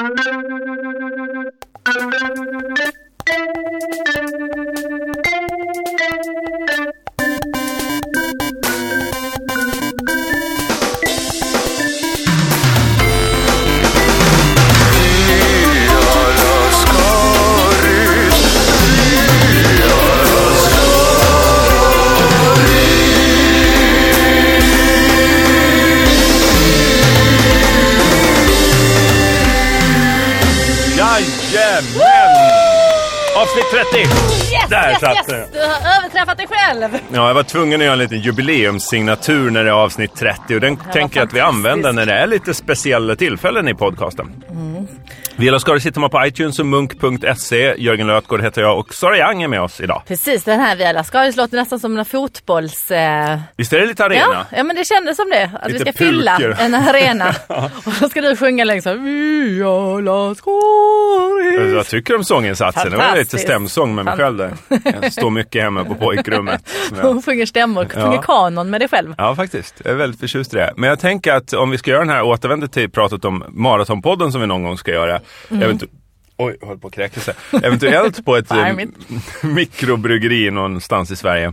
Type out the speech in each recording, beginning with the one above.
Thank you. Avsnitt 30! Yes, Där yes, satt yes! Du har överträffat dig själv. Ja, jag var tvungen att göra en liten jubileumssignatur när det är avsnitt 30 och den tänker jag att vi använder när det är lite speciella tillfällen i podcasten. Mm. Via Lascaris hittar man på iTunes och munk.se. Jörgen Lötgård heter jag och Sara Young är med oss idag. Precis, den här Via Lascaris låter nästan som en fotbolls... Eh... Visst är det lite Ja, arena? ja, men det kändes som det. Att Lite vi ska fylla pulker. en arena. Och då ska du sjunga liksom Via Lascaris. Jag tycker om sånginsatsen. Det var lite stämsång med mig själv där. Jag står mycket hemma på pojkrummet. jag- Hon sjunger stämmor, Ja. sjunger kanon med dig själv. Ja, faktiskt. Jag är väldigt förtjust i det. Men jag tänker att om vi ska göra den här återvänder till pratet om Maratonpodden som vi någon gång ska göra. Mm. Oj, höll på att kräkas. Eventuellt på ett eh, mikrobryggeri någonstans i Sverige.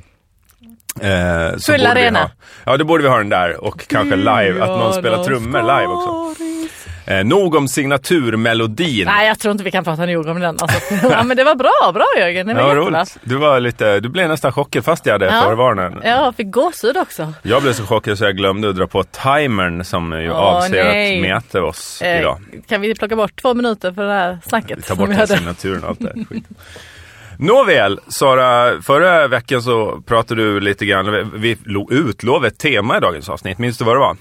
Eh, så Full borde vi arena. Ha, ja, då borde vi ha den där och kanske live, att någon spelar trummor live också. Eh, nog om signaturmelodin. Nej, jag tror inte vi kan prata nog om den. Alltså. ja, men det var bra, bra Jörgen. Det var Ja, roligt. Du, var lite, du blev nästan chockad fast jag hade Ja. förvarnat. Jag fick gåshud också. Jag blev så chockad så jag glömde att dra på timern som ju Åh, avser nej. att mäta oss Eh, idag. kan vi plocka bort två minuter för det här snacket? Vi tar bort vi signaturen och allt det skiten. Nåväl, Sara, förra veckan så pratade du lite grann, vi lo- utlovade ett tema i dagens avsnitt, minns du vad det var?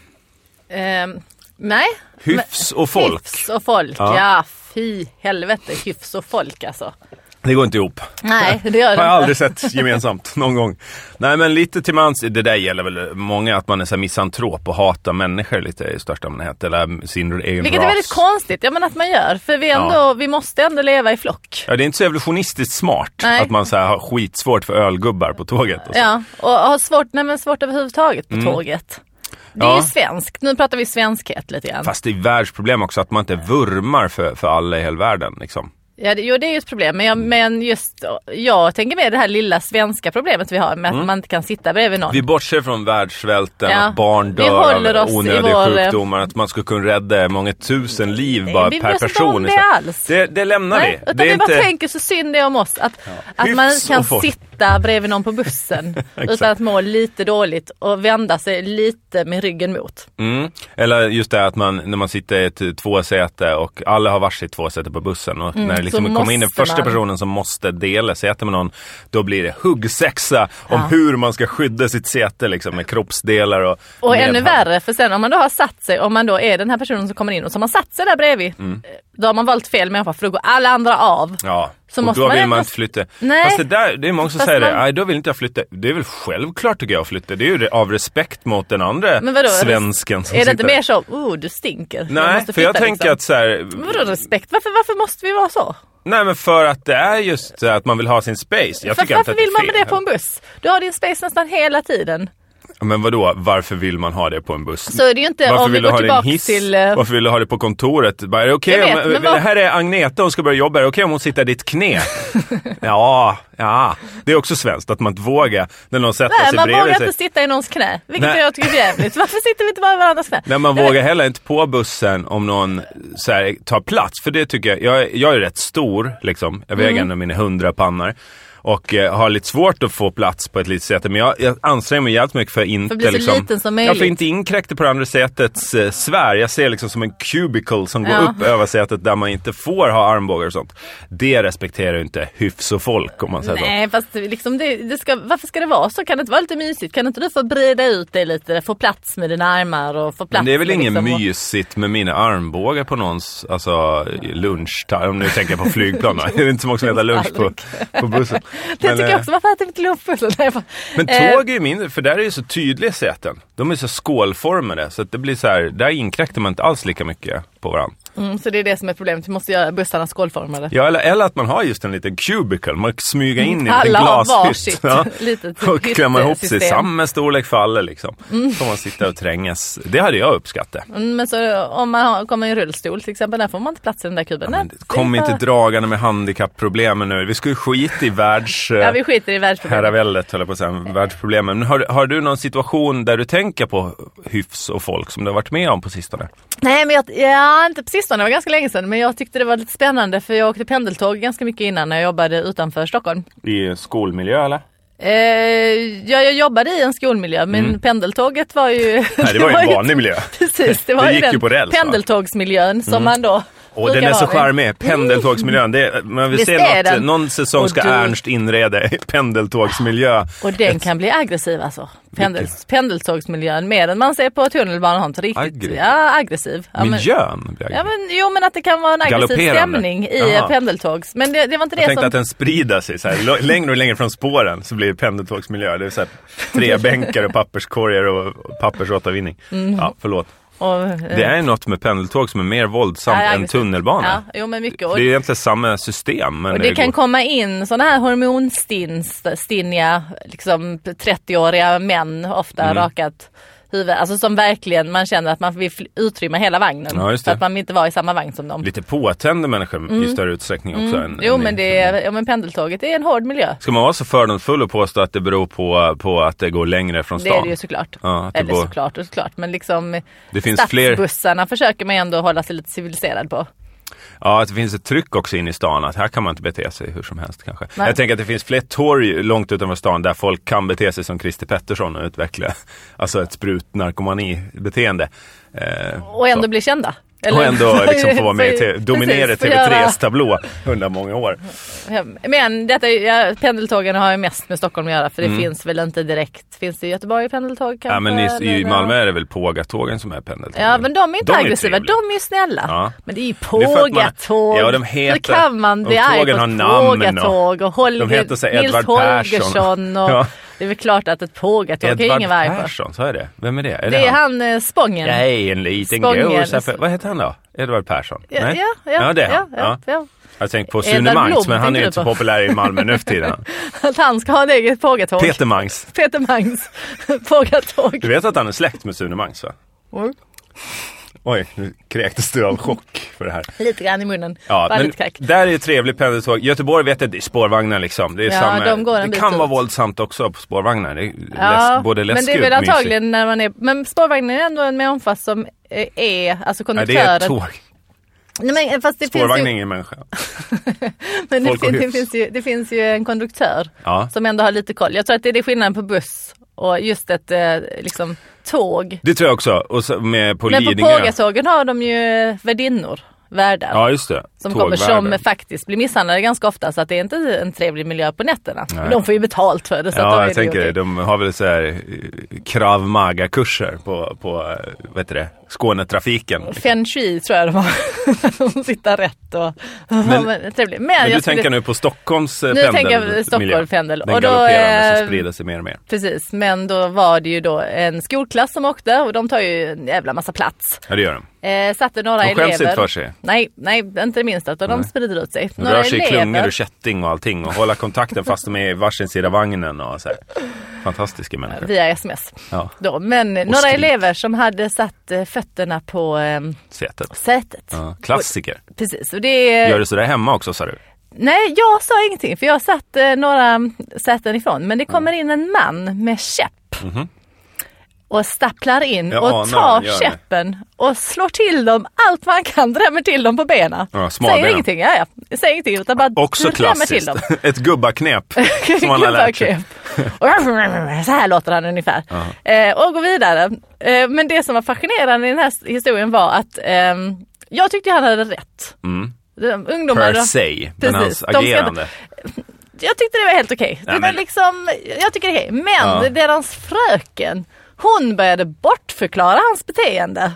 Ehm, nej. Hyfs och folk. Hyfs och folk, Ja. ja. Fy helvete, hyfs och folk alltså. Det går inte ihop. Nej, det gör Har det jag inte. aldrig sett gemensamt någon gång. Nej men lite till mans, det där gäller väl många att man är så misantrop och hatar människor lite i största allmänhet. Eller sin egen Vilket ras. är väldigt konstigt, ja men att man gör. För vi, ändå, Ja. vi måste ändå leva i flock. Ja, det är inte så evolutionistiskt smart Nej. att man så här, har skitsvårt för ölgubbar på tåget. Och så. Ja, och har svårt, nej, men svårt överhuvudtaget på tåget. Det är Mm. Ja. ju svenskt, nu pratar vi svenskhet lite grann. Fast det är världsproblem också att man inte vurmar för, för alla i hela världen. Liksom. Ja, det, jo det är ju ett problem, men, jag, men just jag tänker med det här lilla svenska problemet vi har med att man inte kan sitta bredvid någon. Mm. Vi bortser från världssvälten, Ja. att barn dör av onödiga vår- sjukdomar, att man skulle kunna rädda många tusen liv Nej, bara per oss inte person. om det alls. Det, det lämnar Nej, vi. utan Det vi är bara inte... tänker så synd det är om oss. Att, att Hyfs man kan folk. Sitta bredvid någon på bussen utan att må lite dåligt och vända sig lite med ryggen mot. Mm. Eller just det att man, när man sitter i ett tvåsäte och alla har varsitt tvåsäte på bussen och när det liksom Mm, kommer in den första man- personen som måste dela säte med någon, då blir det huggsexa om Ja. hur man ska skydda sitt säte liksom med kroppsdelar och Och ännu värre, för sen om man då har satt sig, om man då är den här personen som kommer in och som har satt sig där bredvid, Mm. då har man valt fel människa för då går alla andra av. Ja, Så och då vill man inte flytta. Nej. Fast det, där, det är många som Fast säger det, man- nej då vill inte jag flytta. Det är väl självklart tycker jag att flytta. Det är ju det, av respekt mot den andra Men vadå, svensken som Är det inte mer så, oh du stinker. Nej, måste för jag tänker liksom. att så här, Men Vadå respekt? Varför, varför måste vi vara så? nej men för att det är just att man vill ha sin space. Jag För, tycker inte varför det vill man med det på en buss? Du har din space nästan hela tiden. Men vadå, varför vill man ha det på en buss? Så är det ju inte Varför om vi vill du går ha din tillbaka hiss? till... eh, Varför vill du ha det på kontoret? Bara, är det okej Jag om, men vad- Det här är Agneta, hon ska börja jobba. Är det okej om hon sitter i ditt knä? ja, ja. Det är också svenskt att man inte vågar när någon sätter Nej, sig man bredvid vågar sig. inte sitta i någons knä. Vilket Nej. jag tycker är jävligt. Varför sitter vi inte bara i varandras knä? Nej, man vågar heller inte på bussen om någon så här, tar plats. För det tycker jag, jag, är- jag är rätt stor liksom. Jag Mm. väger ändå mina hundra pannor. Och eh, har lite svårt att få plats på ett litet säte. Men jag, jag anstränger mig jävligt mycket för att inte För att bli så liksom, liten som Jag får möjligt. inte inkräkta på det andra sätets eh, sfär. Jag ser liksom som en cubicle som går Ja. upp över sätet där man inte får ha armbågar och sånt. Det respekterar ju inte hyfs och folk om man säger så. Nej, fast liksom det, det ska, varför ska det vara så? Kan det inte vara lite mysigt? Kan inte du få breda ut dig lite, få plats med dina armar och få plats Men det är väl inget liksom, mysigt med mina armbågar på någons alltså, lunch, om nu tänker jag på flygplan. det är inte så många som äter lunch på, på bussen. Det Men, tycker eh, jag också, varför äter inte fan. Men Eh, tåg är ju mindre, för där är det så tydliga säten. De är så skålformade så att det blir så här, där inkräktar man inte alls lika mycket på varandra. Mm, så det är det som är problemet. Vi måste göra bussarna skålformade. Ja, eller, eller att man har just en liten cubicle, man smyga in i en liten glashytt. litet och klämma ihop sig samma storlek för alla liksom. Så man sitter och trängas. Det hade jag uppskattat. Mm, Men så om man har, kommer i en rullstol till exempel, där får man inte plats i den där kuben. Nej, kom inte dragande med handikappproblemen nu. Vi ska ju skita i världs... Ja, vi skiter i världsproblemet. Herraväldet höll jag på att säga, världsproblemen. Men Har, har du någon situation där du tänker på hyfs och folk som du har varit med om på sistone? Nej, men jag, ja, inte på sistone, det var ganska länge sedan. Men jag tyckte det var lite spännande för jag åkte pendeltåg ganska mycket innan när jag jobbade utanför Stockholm. I skolmiljö eller? Eh, ja, jag jobbade i en skolmiljö men pendeltåget var ju... Mm. Nej, det var ju en vanlig miljö. Precis, det var Det ju gick den ju på räls, va? Mm. pendeltågsmiljön som man då Och den är så charmig, pendeltågsmiljön. Det, man vill Visst se något, den. någon säsong ska du- Ernst inreda pendeltågsmiljö. Och den kan bli aggressiv alltså. Pendel, pendeltågsmiljön mer än man ser på tunnelbanan och sånt. Riktigt Aggressiv? ja, aggressiv. Ja, men, Miljön blir ja, men, jo men att det kan vara en aggressiv stämning i Jaha. pendeltågs. Men det, det var inte Jag det tänkte som... att den sprider sig så här, längre och längre från spåren så blir det pendeltågsmiljö. Det är så här, tre bänkar och papperskorgar och och pappersåtervinning. Mm. Ja, förlåt. Och, eh, Det är något med pendeltåg som är mer våldsamt ja, än tunnelbana. Ja, jo men mycket. Och, Det är egentligen samma system. Men och det kan går- komma in sådana här hormonstinniga, liksom 30-åriga män, ofta Mm. rakat huvud. Alltså som verkligen man känner att man vill utrymma hela vagnen. Ja, för det. att man vill inte vara i samma vagn som dem. Lite påtända människor i större utsträckning också. Än, Mm. Jo än men, det är, ja, men pendeltåget är en hård miljö. Ska man vara så fördomsfull och påstå att det beror på, på att det går längre från Det stan? är det ju såklart. Ja, det Eller går- såklart och såklart. Men liksom Det finns fler- stadsbussarna försöker man ändå hålla sig lite civiliserad på. Ja, att det finns ett tryck också in i stan att här kan man inte bete sig hur som helst kanske. Nej. Jag tänker att det finns fler torg långt utanför stan där folk kan bete sig som Christer Pettersson och utveckla alltså ett sprutnarkomani-beteende. Eh, Och ändå så. bli kända. Och ändå liksom få vara med i te- dominera få göra- TV3s tablå under många år. Men detta, är- ja, pendeltågen har ju mest med Stockholm att göra för det Mm. finns väl inte direkt. Finns det i Göteborg pendeltåg kanske? Ja, men i, i eller- Malmö är det väl Pågatågen som är pendeltåg? Ja men de är inte De är aggressiva, trevliga. de är ju snälla. Ja. Men det är ju är pågatåg. Ja, de heter- Hur kan man bli och arg på och- pågatåg och Holger, de heter så Nils. Holgersson och Ja. Det är väl klart att ett pågatåg kan ju ingen på. Persson, så är det? Vem är det? Är Det är han eh, Spången. Nej, en liten gås. Vad heter han då? Edvard Persson? Ja, Nej? ja, ja, det är han. ja, ja, ja. Jag tänkte på Sune Mangs, men han är inte så populär i Malmö nu för tiden. Att han ska ha ett eget pågatåg. Peter Mangs. Peter Mangs pågatåg. Du vet att han är släkt med Sune Mangs va? Mm. Oj, nu kräktes du av chock för det här. Lite grann i munnen. Ja, Bara men lite kräk. där är ju trevligt pendeltåg. Göteborg vet jag, det är spårvagnar liksom. Det, är Ja, samma, de går en det bit kan vara ut. våldsamt också på spårvagnar. Det är Ja, läsk, både men läskigt det är väl och mysigt. antagligen när man är, men spårvagnen är ändå en människa som eh, är, alltså Ja, det är konduktören. ett tåg. Nej, men, fast det finns Spårvagn är ju, ingen människa. men det, folk och fin, det, finns ju, det finns ju en konduktör Ja. som ändå har lite koll. Jag tror att det är det skillnaden på buss och just ett eh, liksom, tåg. Det tror jag också. Och så med på Men på Lidingö. pågatågen har de ju värdinnor, värdar. Ja, just det. Som kommer som faktiskt blir misshandlade ganska ofta så att det är inte en trevlig miljö på nätterna. Nej. Men de får ju betalt för det. Så Ja, jag det tänker det. De har väl så här eh, krav maga-kurser på, på eh, vad heter det, Skånetrafiken. Feng shui tror jag de har. de sitter rätt och... Men, trevligt. Men, Men du skulle- tänker nu på Stockholms eh, Nu pendel- tänker jag miljö. Stockholm pendel. Den Och då, galopperande eh, som sprider sig mer och mer. Precis, men då var det ju då en skolklass som åkte och de tar ju en jävla massa plats. Ja, det gör de. Eh, satte några De elever. inte för sig. Nej, nej, inte det minsta. Utan de Nej. sprider ut sig. De rör sig i klungor och kätting och allting och hålla kontakten fast de är i varsin sida vagnen och så här. Fantastiska människor. Via sms. Ja, Då. Men några skrik. elever som hade satt eh, fötterna på eh, sätet. sätet. Ja, klassiker. Precis, och det Gör du sådär hemma också sa du? Nej, jag sa ingenting för jag satt eh, några säten ifrån. Men det kommer in en man med käpp. Och stapplar in. Jag och anar tar han gör det. käppen och slår till dem allt man kan, drämmer till dem på benen. Ja, Säger smalbena. ingenting, ja, ja. Säger ingenting utan bara Också drämmer till klassiskt. dem. Ett gubbaknep som man har lärt sig. Och Så här låter han ungefär. Eh, och går vidare. Eh, men det som var fascinerande i den här historien var att ehm, jag tyckte han hade rätt. Mm. De, ungdomar, Per se, men hans Precis, de ska- agerande. jag tyckte det var helt okej. Det var men- liksom, jag tycker det är okej. Men Ja. deras fröken, hon började bortförklara hans beteende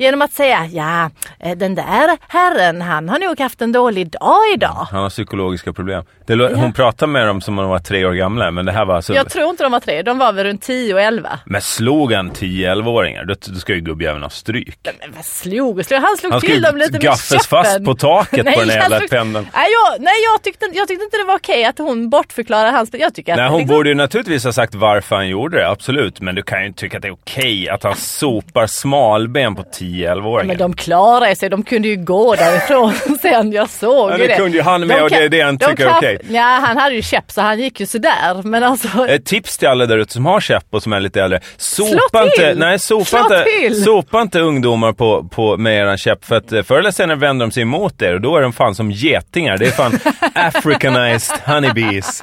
genom att säga ja, eh, den där herren han har nog haft en dålig dag idag. Han har psykologiska problem. Det, Hon pratar med dem som om de var tre år gamla men det här var alltså... Jag tror inte de var tre, de var väl runt 10 och 11. Men slog han 10-11-åringar då, då ska ju gubbjäveln ha stryk. Men vad slog och slog? Han slog Han till dem lite med gaffes fast käppen. på taket på den jävla slog- pendeln. Nej, jag, nej jag, tyckte, jag tyckte inte det var okej att hon bortförklarar hans... Jag tycker att Nej, hon liksom- borde ju naturligtvis ha sagt varför han gjorde det, absolut. Men du kan ju inte tycka att det är okej att han sopar smalben på 10-11-åringar. Men de klarade sig, de kunde ju gå därifrån sen, jag såg Ja, ju det kunde ju han med De och det är det han de tycker är okej. Ja, han hade ju käpp så han gick ju sådär. Men alltså, Ett tips till alla där ute som har käpp och som är lite äldre. Sopa inte, nej, sopa inte, sopa inte ungdomar på, på, med eran käpp. För att eh, förr eller senare vänder de sig emot er och då är de fan som getingar. Det är fan Africanized honeybees.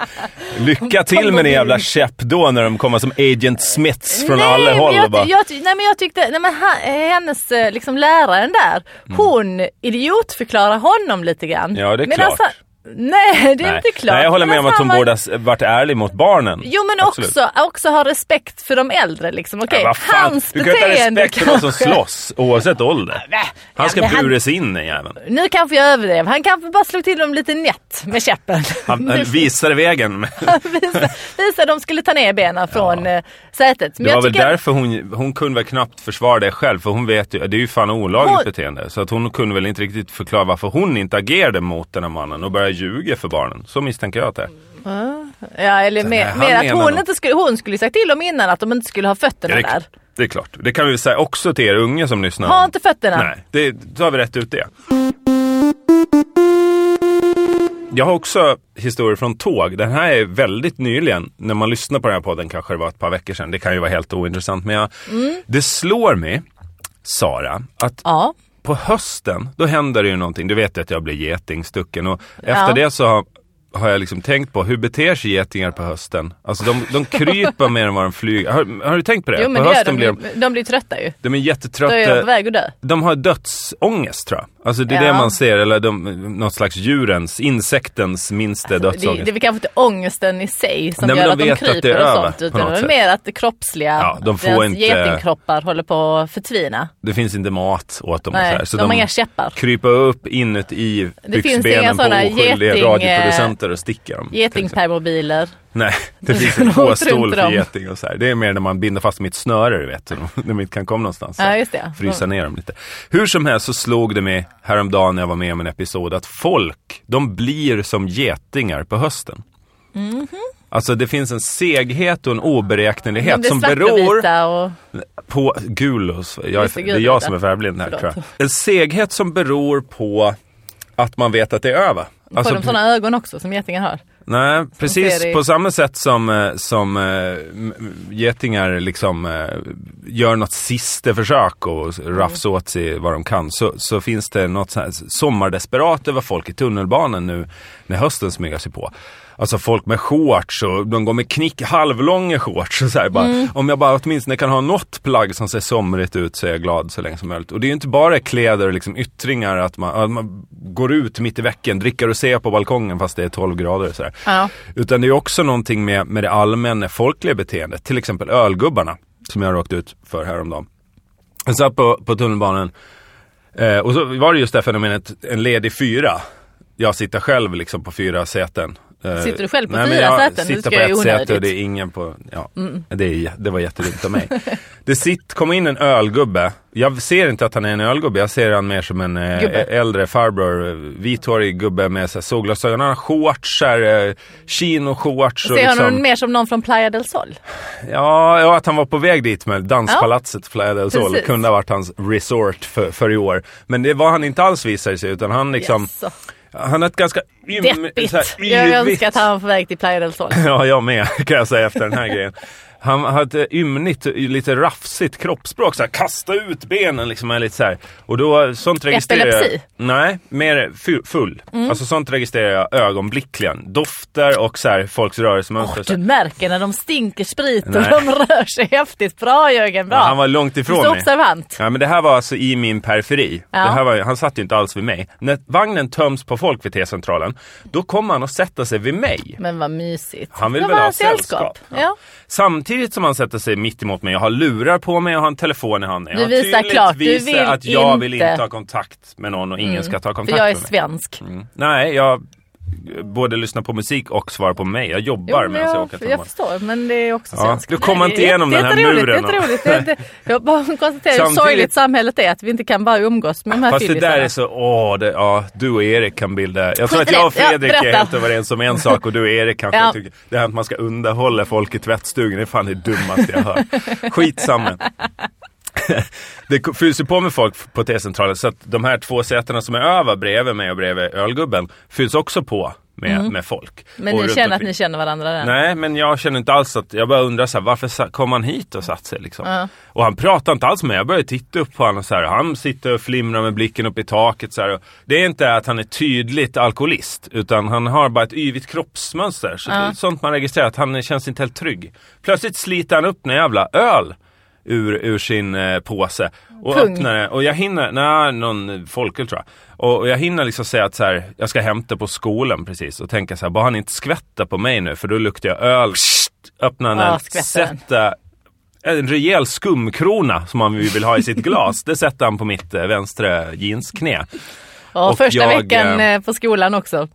Lycka till med din jävla käpp då när de kommer som Agent Smiths från nej, alla håll. jag, bara, jag, nej men jag tyckte, nej men hennes eh, liksom läraren där, Mm. hon idiotförklarar honom lite grann. Ja, det är Medan klart. han- nej, det är nej. inte klart. nej, jag håller med om att hon han borde ha varit ärlig mot barnen. Jo men Absolut. också, också ha respekt för de äldre liksom. Okej, Ja, vad fan, hans du kan inte ha beteende respekt för någon som slåss oavsett ålder. Han ska ja, buras in den jäveln. Nu kanske jag överdrev. Han kanske bara slog till dem lite nätt med käppen. Han, han visade vägen. visa, visa de skulle ta ner benen från ja. sätet. Men Det var väl tycker- därför hon, hon kunde väl knappt försvara det själv för hon vet ju, det är ju fan olagligt Hon- beteende. Så att hon kunde väl inte riktigt förklara varför hon inte agerade mot den här mannen och började ljuga för barnen. Så misstänker jag att det är. Ja, eller Sen, mer, att hon inte skulle, hon skulle sagt till dem innan att de inte skulle ha fötterna det, är där. det är klart. Det kan vi säga också till er unga som lyssnar. Ha inte fötterna. Nej, det, då har vi rätt ut det. Jag har också historier från tåg. Den här är väldigt nyligen. När man lyssnar på den här podden kanske det var ett par veckor sedan. Det kan ju vara helt ointressant. Men jag, det slår mig, Sara, att Ja. På hösten, då händer det ju någonting. Du vet att jag blir getingstucken och efter Ja. det så har, har jag liksom tänkt på hur beter sig getingar på hösten? Alltså de, de kryper mer än vad de flyger. Har, har du tänkt på det? Jo men på det hösten de, blir de, de blir trötta ju. de är Då är de på jättetrötta. väg att dö. De har dödsångest tror jag. Alltså det är Ja. det man ser, eller de, något slags djurens, insektens minsta Det, dödsångest. det är väl kanske inte ångesten i sig som Nej, gör de att de vet att det är kryper och sånt. Utan det är mer att det kroppsliga, Ja, de får deras inte- getingkroppar håller på att förtvina. Det finns inte mat åt dem Nej, så här. Så de har inga käppar. kryper upp inuti Det byxbenen på oskyldiga geting, radioproducenter och stickar dem. Getingpermobiler. Nej, det finns en påstol för geting och så här. Det är mer när man binder fast dem i ett snöre, du vet. Så de, inte kan komma någonstans. Ja, just det. Frysa ner dem lite. Hur som helst så slog det mig häromdagen när jag var med om en episod att folk, de blir som getingar på hösten. Mhm. Alltså det finns en seghet och en oberäknelighet som beror och... på gulos. Jag, är- det är jag som är färgblind här Förlåt. tror jag. En seghet som beror på att man vet att det är över. Får Alltså, de sådana ögon också som getingar har? Nej, precis på samma sätt som, eh, som m- getingar liksom eh, gör något sista försök och Mm. rafsa åt sig vad de kan så, så finns det något så här sommardesperat över folk i tunnelbanan nu när hösten smyger sig på. Alltså folk med shorts och de går med knick, halvlånga shorts och så här, bara, Mm. Om jag bara åtminstone kan ha något plagg som ser somrigt ut så är jag glad så länge som möjligt. Och det är ju inte bara kläder och liksom yttringar att man, att man går ut mitt i veckan, dricker och ser på balkongen fast det är 12 grader och så. Ja. Utan det är också någonting med, med det allmänna folkliga beteendet. Till exempel ölgubbarna som jag råkade ut för häromdagen. Jag satt på, på tunnelbanan eh, och så var det just det här fenomenet en ledig fyra. Jag sitter själv liksom på fyra säten. Eh, Sitter du själv på nej, fyra säten? Sitter på ett säte och. Mm. det är ingen på, ja. Det, är, det var jättedumt av mig. det sitt, kom in en ölgubbe. Jag ser inte att han är en ölgubbe, jag ser han mer som en eh, Gubbe. äldre farbror, eh, vithårig gubbe med så solglasögon. Han har shorts, eh, chino-shorts. och Ser liksom- honom mer som någon från Playa del Sol? Ja, ja, att han var på väg dit med danspalatset Playa del Sol. Precis. Kunde ha varit hans resort för, för i år. Men det var han inte alls visade sig utan han liksom, Jaså. Han har ett ganska ym, Deppigt. här Jag önskar att han var på väg till Playa del Sol. Ja, jag med kan jag säga efter den här grejen. Han har ett ymnigt, lite rafsigt kroppsspråk. Så här, kasta ut benen liksom. Är lite så här. Och då, sånt registrerar jag. Epilepsi? Nej, mer fu- full. Alltså sånt registrerar jag ögonblickligen. Dofter och så här, folks rörelsemönster. Du märker när de stinker sprit och Nej. de rör sig häftigt. Bra Jörgen, bra. Ja, han var långt ifrån mig. observant. Ja men det här var alltså i min periferi. Ja. Det här var, han satt ju inte alls vid mig. När vagnen töms på folk vid T-centralen, då kommer han att sätta sig vid mig. Men vad mysigt. Han vill Då väl ha han sällskap. Ja. Samtidigt samtidigt som han sätter sig mitt emot mig och har lurar på mig och har en telefon i handen. Du Jag har visar klart, du vill att jag inte- vill inte ha kontakt med någon och ingen ska ta För kontakt jag är med mig. svensk. Mm. Nej, jag både lyssnar på musik och svarar på mig. Jag jobbar Jo, medan jag jag, åker jag förstår, men det är också Ja, du kommer inte det är igenom den här jätte- jätteroligt, muren då. jätteroligt. Det är inte- Jag bara konstaterar hur sorgligt samhället är, att vi inte kan bara umgås med de här Fast det där är så, åh, det, ja, du och Erik kan bilda, jag tror att jag och det. Ja, Fredrik är helt överens om en sak och du och Erik kanske Ja. tycker det här att man ska underhålla folk i tvättstugan, det är fan det dummaste jag hör. Skitsamma. Det fylls ju på med folk på T-centralen så att de här två sätena som är över bredvid mig och bredvid ölgubben fylls också på med, med folk. Mm. Men Och ni känner att ni känner varandra där? Nej, men jag känner inte alls att, jag bara undrar så här, varför kom han hit och satt sig liksom? Ja. Och han pratar inte alls med mig, jag börjar titta upp på honom så här, han sitter och flimrar med blicken upp i taket så här. Det är inte att han är tydligt alkoholist, utan han har bara ett yvigt kroppsmönster. Så är sånt man registrerar, att han känns inte helt trygg. Plötsligt sliter han upp en jävla öl ur, ur sin eh, påse. Och Pung. öppnar det. Och jag hinner, nej, någon folköl tror jag. Och, och jag hinner liksom säga att så här, jag ska hämta på skolan precis. Och tänka så här, bara han inte skvätta på mig nu för då luktar jag öl. Öppna den, Ja, sätta en rejäl skumkrona som han vill ha i sitt glas. det sätter han på mitt eh, vänstra jeansknä. och första jag, veckan eh, eh, på skolan också.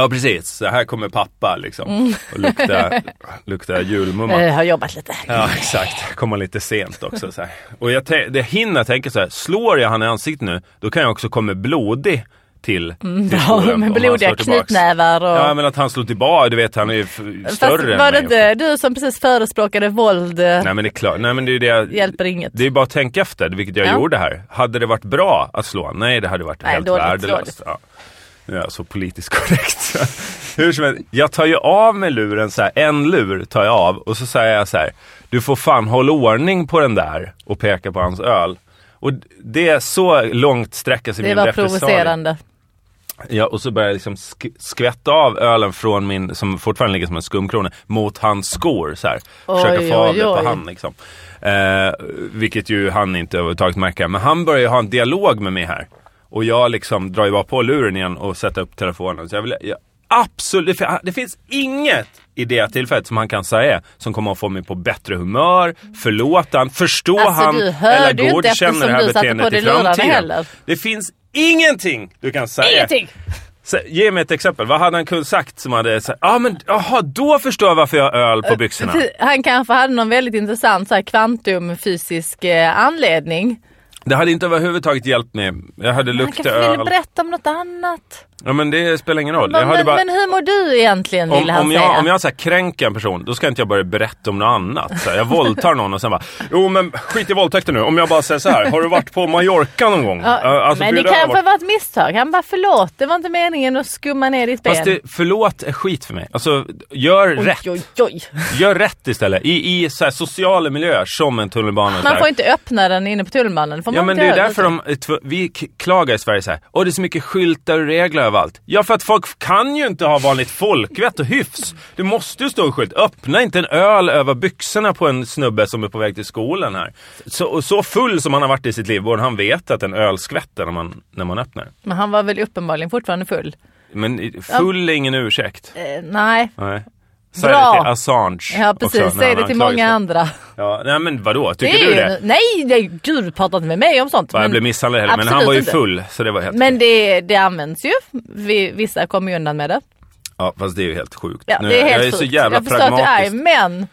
Ja precis, så här kommer pappa liksom. Mm. Och luktar, luktar julmumma. Eh, har jobbat lite. Ja exakt, kommer lite sent också så här. Och jag det hinner tänka så här, slår jag han i ansiktet nu, då kan jag också komma blodig till, till Ja, skolan. med blodiga knytnävar och... Ja men att han slår tillbaka, du vet han är ju Fast större än var det inte du som precis förespråkade våld? eh, Nej men det är klart, nej men det är det jag, Hjälper inget. Det är bara att tänka efter, vilket jag Ja. gjorde här. Hade det varit bra att slå? Nej, det hade varit Nej, helt dåligt, värdelöst. dåligt. Ja. Nu är jag så politiskt korrekt. Hur som helst, jag tar ju av med luren så här, en lur tar jag av och så säger jag så här, du får fan hålla ordning på den där och peka på hans öl. Och det är så långt sträcker sig Det min var repressalie. provocerande. Ja, och så börjar jag liksom sk- skvätta av ölen från min, som fortfarande ligger som en skumkrona, mot hans skor så här. Oj, Försöka få av det på han liksom. Eh, vilket ju han inte överhuvudtaget märker. Men han börjar ju ha en dialog med mig här. Och jag liksom drar ju bara på luren igen och sätter upp telefonen. Så jag vill, jag, absolut, det, fin- det finns inget i det tillfället som han kan säga som kommer att få mig på bättre humör, förlåta han, förstå Alltså, han eller godkänna det här beteendet i framtiden. heller. Det finns ingenting du kan säga. Ingenting! Så, ge mig ett exempel. Vad hade han kunnat sagt som hade sagt, ja ah, men jaha, då förstår jag varför jag har öl på byxorna. Han kanske hade någon väldigt intressant så här, kvantumfysisk eh, anledning. Det hade inte överhuvudtaget hjälpt mig. Jag hade Han luktat kanske ville öl. berätta om något annat. Ja men det spelar ingen roll. Jag Men, hade bara, men hur mår du egentligen om, ville han om, säga. jag, om jag så här, kränker en person, då ska inte jag börja berätta om något annat. Så här, jag våldtar någon och sen bara, jo men skit i våldtäkter nu. Om jag bara säger så här, har du varit på Mallorca någon gång? Ja, alltså, men det kanske var ett misstag. Han bara förlåt, det var inte meningen att skumma ner ditt ben. Fast det, förlåt är skit för mig. Alltså, gör rätt. Oj, oj, oj. Gör rätt istället. I, i så här, sociala miljöer som en tunnelbana. Man får inte öppna den inne på tunnelbanan. Får Ja men det är därför utan- de, vi klagar i Sverige så här. Åh det är så mycket skyltar och regler överallt. Ja för att folk kan ju inte ha vanligt folkvett och hyfs. Det måste ju stå en skylt. Öppna inte en öl över byxorna på en snubbe som är på väg till skolan här. Så, så full som han har varit i sitt liv borde han veta att en öl skvätter när man, när man öppnar. Men han var väl uppenbarligen fortfarande full. Men i- full är ingen ursäkt. Eh, nej. Nej. Säg det till Assange. Ja precis, säg det till många andra. Ja, nej men vadå, tycker Det du det? Nej, nej, gud du pratar inte med mig om sånt. Bara jag blev misshandlad heller, men han var ju full så det var helt Men det, det används ju. Vi, vissa kommer ju undan med det. Ja fast det är ju helt sjukt. Ja, Nu- det är helt jag är så sjukt. jävla Jag förstår att du är men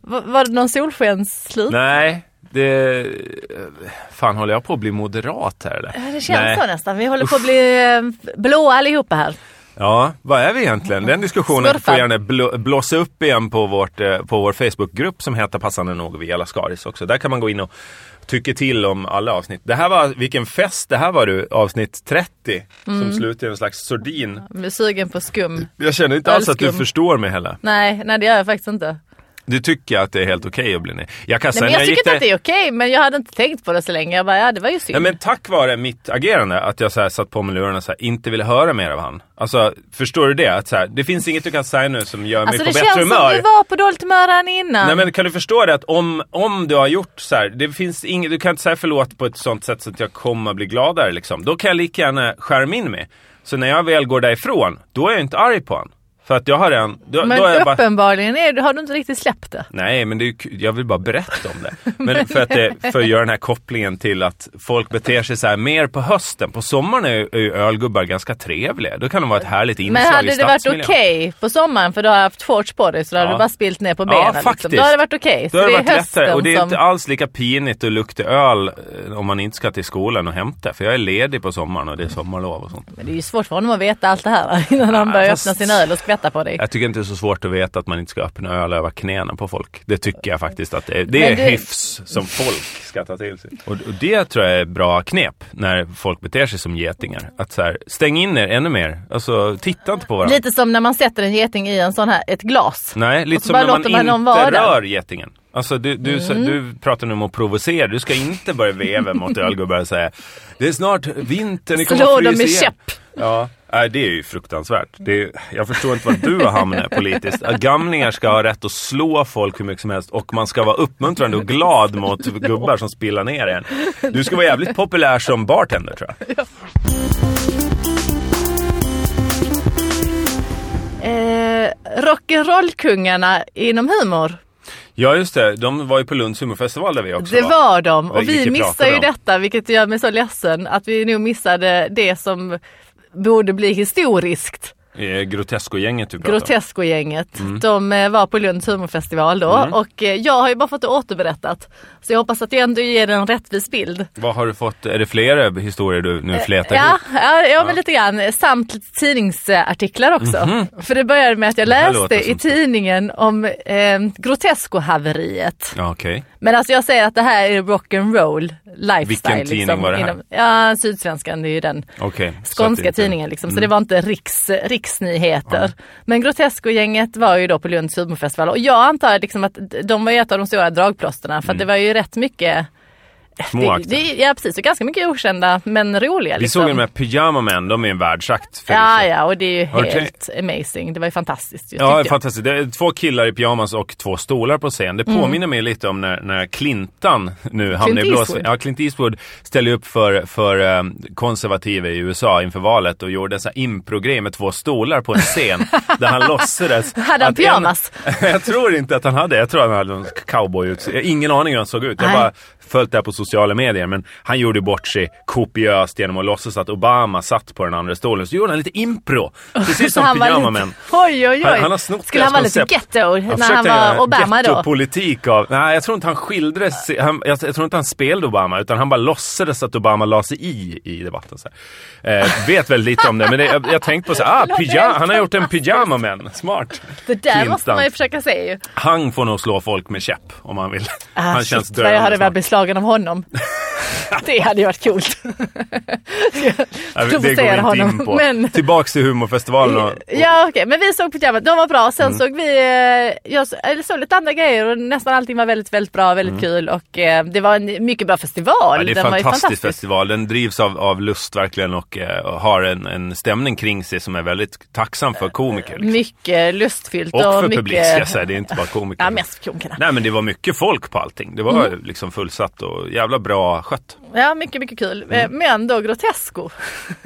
var, var det någon solskensslut? Nej, det... Fan håller jag på att bli moderat här eller? Det känns Nej. så nästan. Vi håller på att bli eh, blåa allihopa här. Ja, vad är vi egentligen? Den diskussionen Smurfar. får gärna blå, blåsa upp igen på, vårt, eh, på vår Facebookgrupp som heter passande nog Vi alla Skaris också. Där kan man gå in och tycka till om alla avsnitt. Det här var, vilken fest det här var du, avsnitt 30. Mm. Som slutar i en slags sordin. Jag blir sugen på skum. Jag känner inte alls att du förstår mig heller. Nej, nej det gör jag faktiskt inte. Du tycker att det är helt okej att bli ner. Jag kan Nej, men jag jag tycker inte att det är okej, men jag hade inte tänkt på det så länge. Jag bara, ja det var ju synd. Nej, men tack vare mitt agerande, att jag så här satt på mig lurarna och så här, inte ville höra mer av han. Alltså, förstår du det? Att så här, det finns inget du kan säga nu som gör mig alltså på det bättre känns humör. som du var på dåligt humör redan innan. Nej men kan du förstå det att om, om du har gjort så här, det finns inget, du kan inte säga förlåt på ett sånt sätt så att jag kommer bli gladare liksom. Då kan jag lika gärna skärma in mig. Så när jag väl går därifrån, då är jag inte arg på han. För att jag har en... Då, Men då är bara, uppenbarligen är, har du inte riktigt släppt det. nej, men det är jag vill bara berätta om det. Men för att, det, för att göra den här kopplingen till att folk beter sig så här mer på hösten. På sommaren är är ju ölgubbar ganska trevliga. Då kan de vara ett härligt inslag Men hade i det varit okej på sommaren för du har haft shorts på dig så då hade Ja. du bara spilt ner på Ja, benen. faktiskt. Liksom. Då hade det varit okej. Då har Så det det varit lättare och det är hösten inte som... alls lika pinigt att lukta öl eh, om man inte ska till skolan och hämta. För jag är ledig på sommaren och det är sommarlov och sånt. Men det är ju svårt för honom att veta allt det här innan han börjar fast- öppna sin öl och skvätta på dig. Jag tycker inte det är så svårt att veta att man inte ska öppna öl över knäna på folk. Det tycker jag faktiskt att det är. Det är du- hyfs som folk ska ta till sig. Och, och det tror jag är bra knep när folk beter sig som getingar. Att så här, stäng in er ännu mer. Alltså titta inte på varandra. Lite som när man sätter en geting i en sån här, ett glas. Nej, lite som när man man inte där. rör getingen. Alltså du, du, så, du pratar nu om att provocera. Du ska inte börja veva mot ölgubbar och säga Det är snart vinter, ni kommer Slå att dem med igen." käpp. Ja, nej, det är ju fruktansvärt. Det är, jag förstår inte var du har hamnat politiskt. Att Gamlingar ska ha rätt att slå folk hur mycket som helst och man ska vara uppmuntrande och glad mot gubbar som spillar ner en. Du ska vara jävligt populär som bartender tror jag. Eh, Rock'n'roll-kungarna inom humor. Ja just det, de var ju på Lunds humorfestival där vi också Det var de. Och vi missade ju detta vilket gör mig så ledsen att vi nog missade det som borde bli historiskt. Eh, Grotesco-gänget du. Grotesco-gänget. Mm. De eh, var på Lunds humorfestival då och eh, jag har ju bara fått det återberättat. Så jag hoppas att jag ändå ger en rättvis bild. Vad har du fått? Är det flera historier du nu flätar Ja, ja, ja, men lite grann. Samt tidningsartiklar också. För det började med att jag läste i tidningen om eh, Grotesco-haveriet. Ja, okej. Men alltså jag säger att det här är rock'n'roll lifestyle. Vilken tidning liksom, var det här? inom- ja, Sydsvenskan, det är ju den att skånska Mm. tidningen liksom. Så det var inte riks, riksnyheter. Men Grotesco-gänget var ju då på Lunds humorfestival och jag antar liksom att de var ju ett av de stora dragplåsterna för att det var ju rätt mycket Små det, det, Ja precis, och ganska mycket okända men roliga. Vi Liksom. såg ju de här Pyjama Man, de är en världsakt. Ja, ja, och det är ju helt amazing. Det var ju fantastiskt. ju, Ja, fantastiskt. Det är två killar i pyjamas och två stolar på scen. Det Mm. påminner mig lite om när, när Clinton nu hamnade i blåsväder. Ja, Clint Eastwood ställde upp för, för um, konservativa i USA inför valet och gjorde här improgrej med två stolar på en scen där han låtsades... Hade han att en- pyjamas? jag tror inte att han hade. Jag tror att han hade en cowboy ut. Ingen aning hur han såg ut. Jag Nej. bara följt det här på sociala medier. Men han gjorde bort sig kopiöst genom att låtsas att Obama satt på den andra stolen. Så gjorde han lite impro. Precis som han var Pyjama lite- Man. Oj, oj, oj. Han- han har snott Skulle han vara lite ghetto när han var Obama då? Ghettopolitik av... Nej, jag tror inte han skildrades... Han, jag, jag tror inte han spelade Obama, utan han bara låtsades att Obama la sig i i debatten. Så. Eh, vet väldigt lite om det, men det, jag, jag tänkte på så ah, helt han har gjort en pyjama man. Smart. Det där Clinton. måste man ju försöka se ju. Han får nog slå folk med käpp om han vill. Ah, han shit, känns vad jag hade döende beslagen av honom. det hade ju varit coolt. Det går inte in honom, på. men- Tillbaks till humorfestivalen. Och, Ja okej, men vi såg pyjamas, de var bra. Sen Mm. såg vi, eh, jag såg lite andra grejer och nästan allting var väldigt, väldigt bra, väldigt kul och eh, det var en mycket bra festival. Mm. Ja, det är en ju fantastisk festival. Den drivs av, av lust verkligen och, eh, och har en, en stämning kring sig som är väldigt tacksam för komiker. Liksom. Mycket lustfyllt Och och, för mycket... publik ska jag säga, det är inte bara komiker. Ja, mest komikerna. Nej men det var mycket folk på allting. Det var Mm. liksom fullsatt och jävla bra skött. Ja, mycket, mycket kul. Mm. Eh, Men då Grotesco.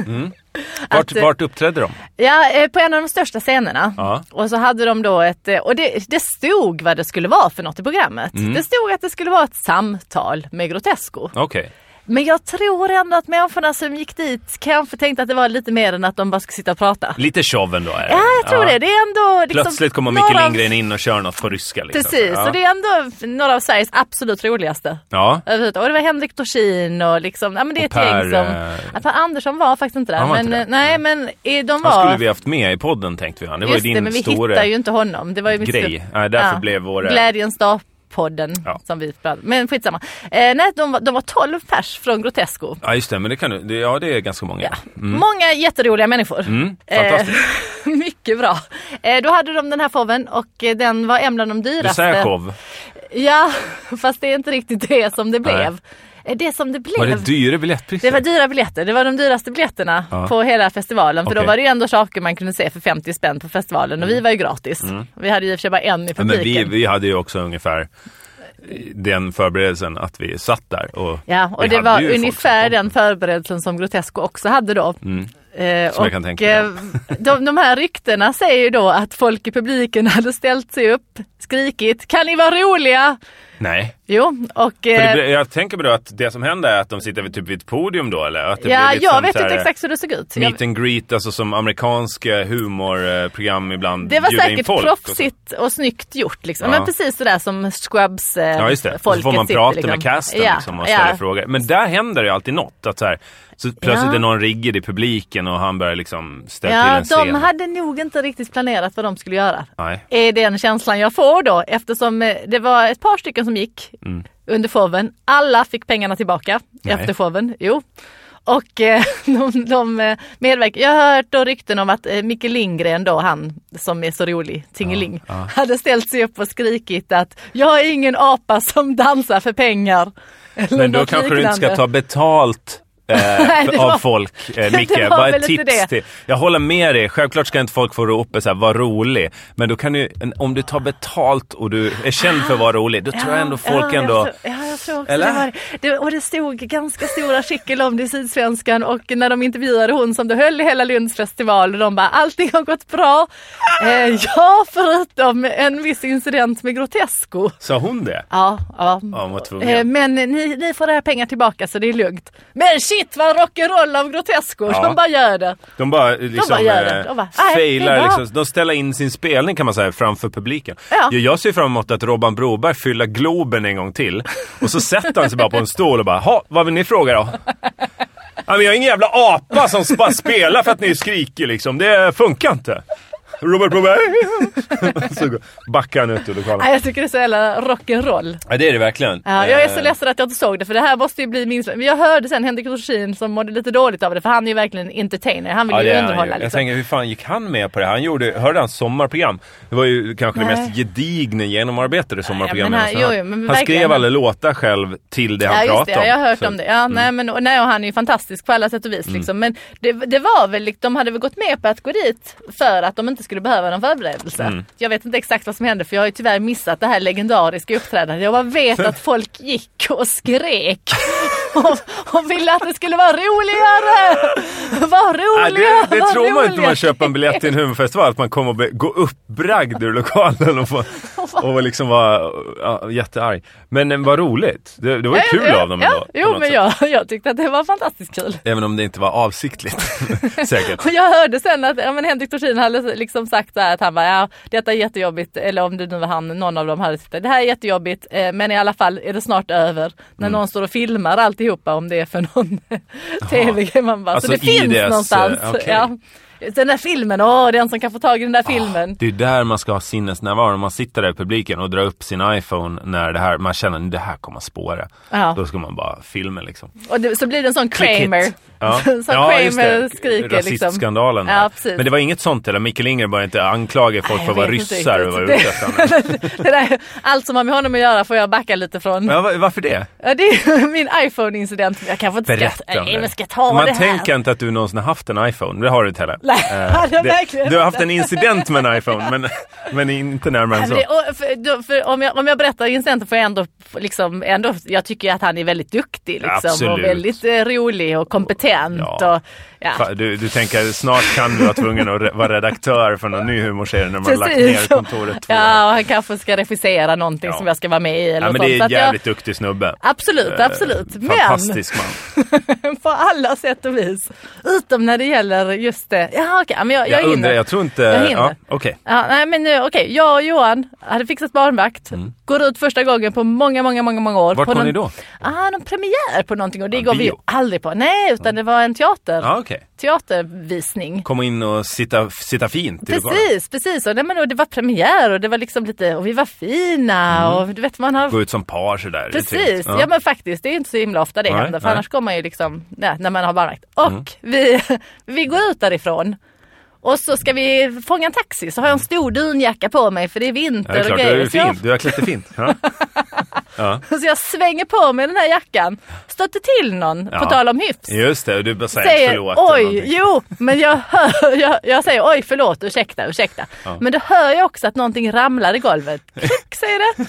Vart, Att, eh, vart uppträdde de? Ja, eh, på en av de största scenerna. Ja. Och så hade de då ett, och det, det stod vad det skulle vara för något i programmet. Mm. Det stod att det skulle vara ett samtal med Grotesco. Okej. Men jag tror ändå att människorna som gick dit kanske tänkte att det var lite mer än att de bara skulle sitta och prata. Lite show ändå är det. Ja, jag tror det. Det är ändå... Liksom, Plötsligt kommer Micke av- Lindgren in och kör något på ryska. Liksom. Precis, Ja. och det är ändå några av Sveriges absolut roligaste. ja. Och det var Henrik Dorsin och liksom, ja men det är ett gäng Per, som... eh, Ja, per Andersson var faktiskt inte där. Han men, inte Nej men de Han var... skulle vi haft med i podden tänkte vi. Det var ju Just din det, men vi stora... hittar ju inte honom. Det var ju mitt grej. stor- Nej, därför blev våra- Glädjens dag podden Ja. som vi pratade Men skitsamma. Eh, nej, de, var, de var 12 pers från Grotesco. Ja just det, men det kan du. det- Ja det är ganska många. Ja. Många jätteroliga människor. Mm, Eh, fantastiskt. mycket bra. Eh, då hade de den här foven och eh, den var en av de dyraste. Dessert-show. Ja, fast det är inte riktigt det som det Nej. blev. Eh, Det som det blev. Var det dyra biljettpriser? Det var dyra biljetter. Det var de dyraste biljetterna Ja. på hela festivalen. För Okej. då var det ju ändå saker man kunde se för 50 spänn på festivalen och vi var ju gratis. Vi hade ju i och för sig bara en i Mm. Ja, men vi, publiken. vi hade ju också ungefär den förberedelsen att vi satt där och Ja, och det var ungefär den förberedelsen som Grotesco också hade då. Mm. Eh, Som jag kan tänka mig. eh, de, de här ryktena säger ju då att folk i publiken hade ställt sig upp, skrikit kan ni vara roliga? Nej. Jo, och... Eh, blir- jag tänker mig då att det som händer är att de sitter vid, typ vid ett podium då eller? Att det ja, blir jag vet inte exakt hur det såg ut. Meet and greet, alltså som amerikanska humorprogram ibland det var säkert folk och så. proffsigt och, snyggt gjort liksom. Ja. Men precis sådär som Scrubs eh, Ja just det, och så får man prata liksom. med casten liksom, och ställa ja. frågor. Men där händer det ju alltid något. Att så, här, så plötsligt Ja. är någon riggad i publiken och han börjar liksom ställa till Ja, en scen. de hade nog inte riktigt planerat vad de skulle göra. Nej. Är den känslan jag får då eftersom eh, det var ett par stycken som gick Mm. under showen. Alla fick pengarna tillbaka Nej. efter showen. Jo. Och eh, de, de eh, medverkar. Jag har hört då rykten om att eh, Micke Lindgren då, han som är så rolig, Tingeling, Ja, ja. hade ställt sig upp och skrikit att jag är ingen apa som dansar för pengar. Eller Men då kanske du inte ska liknande. ta betalt eh, var- av folk, eh, Micke. Bara ett tips till. Jag håller med dig. Självklart ska inte folk få ropa så här, var rolig. Men då kan du, om du tar betalt och du är känd för att vara rolig, då tror jag ändå folk ja, ändå... Jag tror, ja, jag tror också Eller? det var det. Och det stod ganska stor artikel om det i Sydsvenskan och när de intervjuade hon som det höll i hela Lunds festival och de bara allting har gått bra. Eh, ja, förutom en viss incident med Grotesco. Sa hon det? Ja, ja. Ja. Eh, Men ni, ni får era pengar tillbaka så det är lugnt. Men shit vad rock'n'roll av Grotesco, Ja. de bara gör det. De bara liksom bara gör det. eh, De bara, "Nej, det är failar, bra." liksom. de ställer in sin spelning kan man säga framför publiken. Ja. Jag ser fram emot att Robban Broberg fyller Globen en gång till och så sätter han sig bara på en stol och bara, ha, vad vill ni fråga då? Ja, men jag är ingen jävla apa som bara spelar för att ni skriker liksom. Det funkar inte. Robert Broberg. så backar han ut ur lokalen. Nej, jag tycker det är så jävla rock'n'roll. Ja, det är det verkligen. Ja, jag är så Eh, ledsen att jag inte såg det för det här måste ju bli minst... Men jag hörde sen Henrik Dorsin som mådde lite dåligt av det för han är ju verkligen entertainer. Han vill Ja, ju det underhålla ju. Jag liksom. tänker, hur fan gick han med på det här? Han gjorde, hörde han sommarprogram? Det var ju kanske det Nej. mest gedigna genomarbetade sommarprogrammet. men han- jo, jo, men han skrev alla låtar själv till det han Ja pratade det, om. jag har hört Så- om det. Ja, nej, men, och, nej, och han är ju fantastisk på alla sätt och vis. Mm. Liksom. Men det, det var väl, liksom- de hade väl gått med på att gå dit för att de inte skulle behöva någon förberedelse. Mm. Jag vet inte exakt vad som hände för jag har ju tyvärr missat det här legendariska uppträdandet. Jag bara vet att folk gick och skrek och, och ville att det skulle vara roligare! Var Nej, roliga! det det var tror man inte roliga. man köper en biljett till en humorfestival, att man kommer att bli- gå uppbragd ur lokalen och, få, och liksom vara ja, jättearg. Men eh, vad roligt. Det, det var ju Ja, kul ja, av dem ja, ändå. Jo men jag, jag tyckte att det var fantastiskt kul. Även om det inte var avsiktligt. Säkert. Och jag hörde sen att ja, men Henrik Dorsin hade liksom sagt så här att han bara, ja detta är jättejobbigt, eller om det nu var han, någon av dem hade det här är jättejobbigt, eh, men i alla fall är det snart över. När Mm. någon står och filmar alltihopa om det är för någon tv man bara, Alltså så det finns deras, någonstans. eh, okej. Ja. Den där filmen, åh den som kan få tag i den där filmen. Det är där man ska ha sinnesnärvaro. Man sitter där i publiken och drar upp sin iPhone när det här, man känner att det här kommer att spåra. Ja. Då ska man bara filma liksom. Och det, så blir det en sån Kramer. Ja, som ja Kramer skriker liksom. Rasistskandalen. Ja, där. precis. Men det var inget sånt eller? Mikael Inger började inte anklaga folk för att vara ryssar och vara ute efter allt som har med honom att göra får jag backa lite från. Ja, va- varför det? Ja, det är min iPhone-incident. Jag kanske inte Berätta ska, ska ta Man det här. tänker inte att du någonsin har haft en iPhone. Det har du inte heller. Nej, Eh, hade jag verkligen Du har haft en incident med en iPhone, men, men inte närmare än så. men och för, för om, jag, om jag berättar incidenten får jag ändå, liksom, ändå, jag tycker att han är väldigt duktig liksom, och Absolut. väldigt eh, rolig och kompetent. Ja. Och, ja. Du, du tänker snart kan du vara tvungen att vara redaktör för någon ny humorserie när man har lagt Precis. ner kontoret två. Ja, och han kanske ska regissera någonting Ja. som jag ska vara med i. Eller Ja, men sånt. det är en jag- jävligt duktig snubbe. Absolut, Eh, absolut. Men Fantastisk man. på alla sätt och vis. Utom när det gäller just det. Ja, okej, men jag, jag, Jag hinner. undrar, jag tror inte... Jag hinner. ja, okej. Ja, nej men nu, okej, jag och Johan hade fixat barnvakt. Går ut första gången på många, många, många, många år. Mm. Vart på går någon, ni då? Ah, någon premiär på någonting och det Ja, går vi ju aldrig på. Nej, utan det var en teater, Ja, okej. teatervisning. Komma in och sitta, sitta fint. Precis, precis. Och, nej, men, och det var premiär och det var liksom lite, och vi var fina och du vet man har Gå ut som par sådär. Precis, trevligt. ja. men faktiskt det är inte så himla ofta det Nej, händer för nej. annars går man ju liksom, ja, när man har barnvakt. Och vi, vi går ut därifrån och så ska vi fånga en taxi så har jag en stor dunjacka på mig för det är vinter Ja, det är klart, och du är fin. Har klätt dig fint. Ja. Ja. Så jag svänger på mig den här jackan, stöter till någon, Ja. på tal om hyfs. Just det, och du säger, säger förlåt. oj, jo, men jag hör, jag, jag säger oj förlåt, ursäkta, ursäkta. Men då hör jag också att någonting ramlar i golvet. Klick säger det.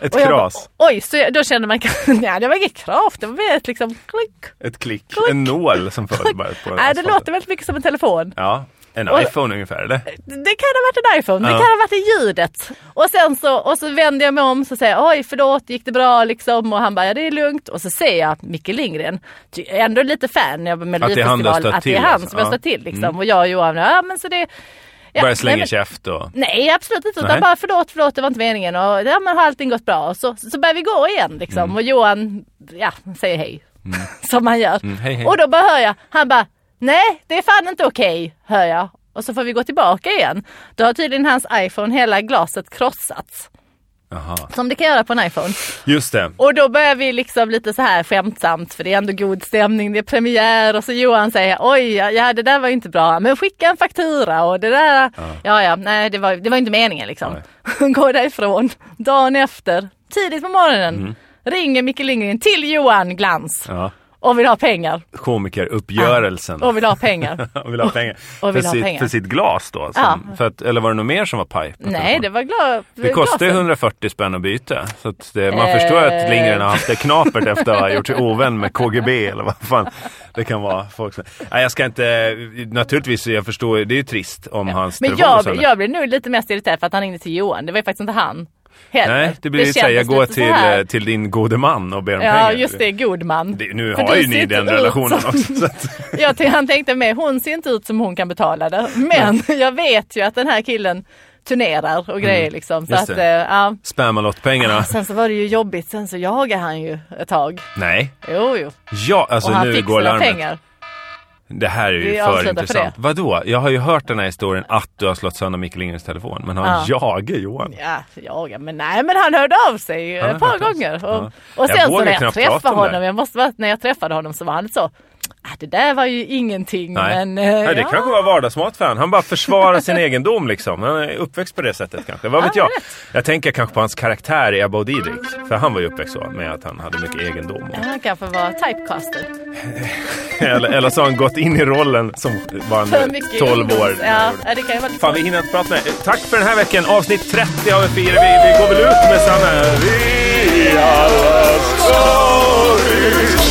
Ett Och bara, kras, oj, så jag, då kände man, nej det var inget kras, det var mer ett liksom klick. ett klick, en nål som föll bara på Nej, det låter väldigt mycket som en telefon. Ja, en Och- iPhone ungefär eller? Det kan ha varit en iPhone, det Ja. kan ha varit ljudet. Och sen så, och så vänder jag mig om och säger oj förlåt, gick det bra liksom? Och han bara ja det är lugnt. Och så ser jag Micke Lindgren, Ty- ändå lite fan av Att det är han Melodifestivalen, att det är till, han alltså. som jag Ja. stött till liksom. Och jag och Johan, ja men så det... Ja, Börjar nej, slänga men- käft och... Nej absolut inte, utan Nej. bara förlåt, förlåt det var inte meningen och ja men har allting gått bra? Och så, så börjar vi gå igen liksom Mm. och Johan, ja säger hej. Som han gör. Mm, hej, hej. Och då bara hör jag, han bara nej det är fan inte okej, hör jag. Och så får vi gå tillbaka igen. Då har tydligen hans iPhone hela glaset krossats. Jaha. Som det kan göra på en iPhone. Just det. Och då börjar vi liksom lite så här skämtsamt för det är ändå god stämning, det är premiär och så Johan säger oj ja, ja det där var inte bra men skicka en faktura och det där, ja ja, nej det var, det var inte meningen liksom. Går därifrån, dagen efter, tidigt på morgonen, Mm. ringer Micke Lindgren till Johan Glans Ja. Och vill ha pengar. Komikeruppgörelsen. Och vill ha pengar. Och vill ha pengar. Och vill för, ha sitt, pengar. för sitt glas då? Som, Ja. för att, eller var det något mer som var paj? nej det var glad. Det kostar ju 140 spänn att byta. Så det, man förstår att Eh. Lindgren har haft det knapert efter att ha gjort sig ovän med KGB eller vad fan det kan vara. Folk som, nej, jag ska inte, naturligtvis, jag förstår, det är ju trist om hans Men jag, jag blev nog lite mest irriterad för att han ringde till Johan. Det var ju faktiskt inte han heller. Nej, det blir går lite så till, eh, till din gode man och ber om Ja, pengar. just det, god man. Det, nu För har ju ni den relationen som- också. Jag tänkte, han tänkte med, hon ser inte ut som hon kan betala det. Men jag vet ju att den här killen turnerar och grejer liksom. Så Mm. Just att, det. eh, ja. Spämmalott-pengarna. Sen så var det ju jobbigt, sen så jagade han ju ett tag. Nej. Jo, jo. Ja, alltså och han nu går larmet. pengar. Det här är ju Vi för för intressant. det. Vadå? Jag har ju hört den här historien att du har slått sönder Micke Lindgrens telefon. Men har han Ja. jagat Johan? Ja, jaga, men nej men han hörde av sig ett par gånger. Och, Ja. och Jag sen så när jag träffade honom, jag måste vara, när jag träffade honom så var han så "Ah, det där var ju ingenting Nej. men... eh, Nej, det ja. kanske var vardagsmat för han. Han bara försvarar sin egendom liksom. Han är uppväxt på det sättet kanske. Vad vet Ja, jag? Jag tänker kanske på hans karaktär i Abba och Didrik. För han var ju uppväxt så med att han hade mycket egendom. Ja, Han kanske var typecasted. eller, eller så har han gått in i rollen som var För han mycket 12 år. Ja, det kan ju vara Fan, vi hinner inte prata med Tack för den här veckan. Avsnitt 30 har vi firat. Vi, vi går väl ut med samma... Vi alla stories.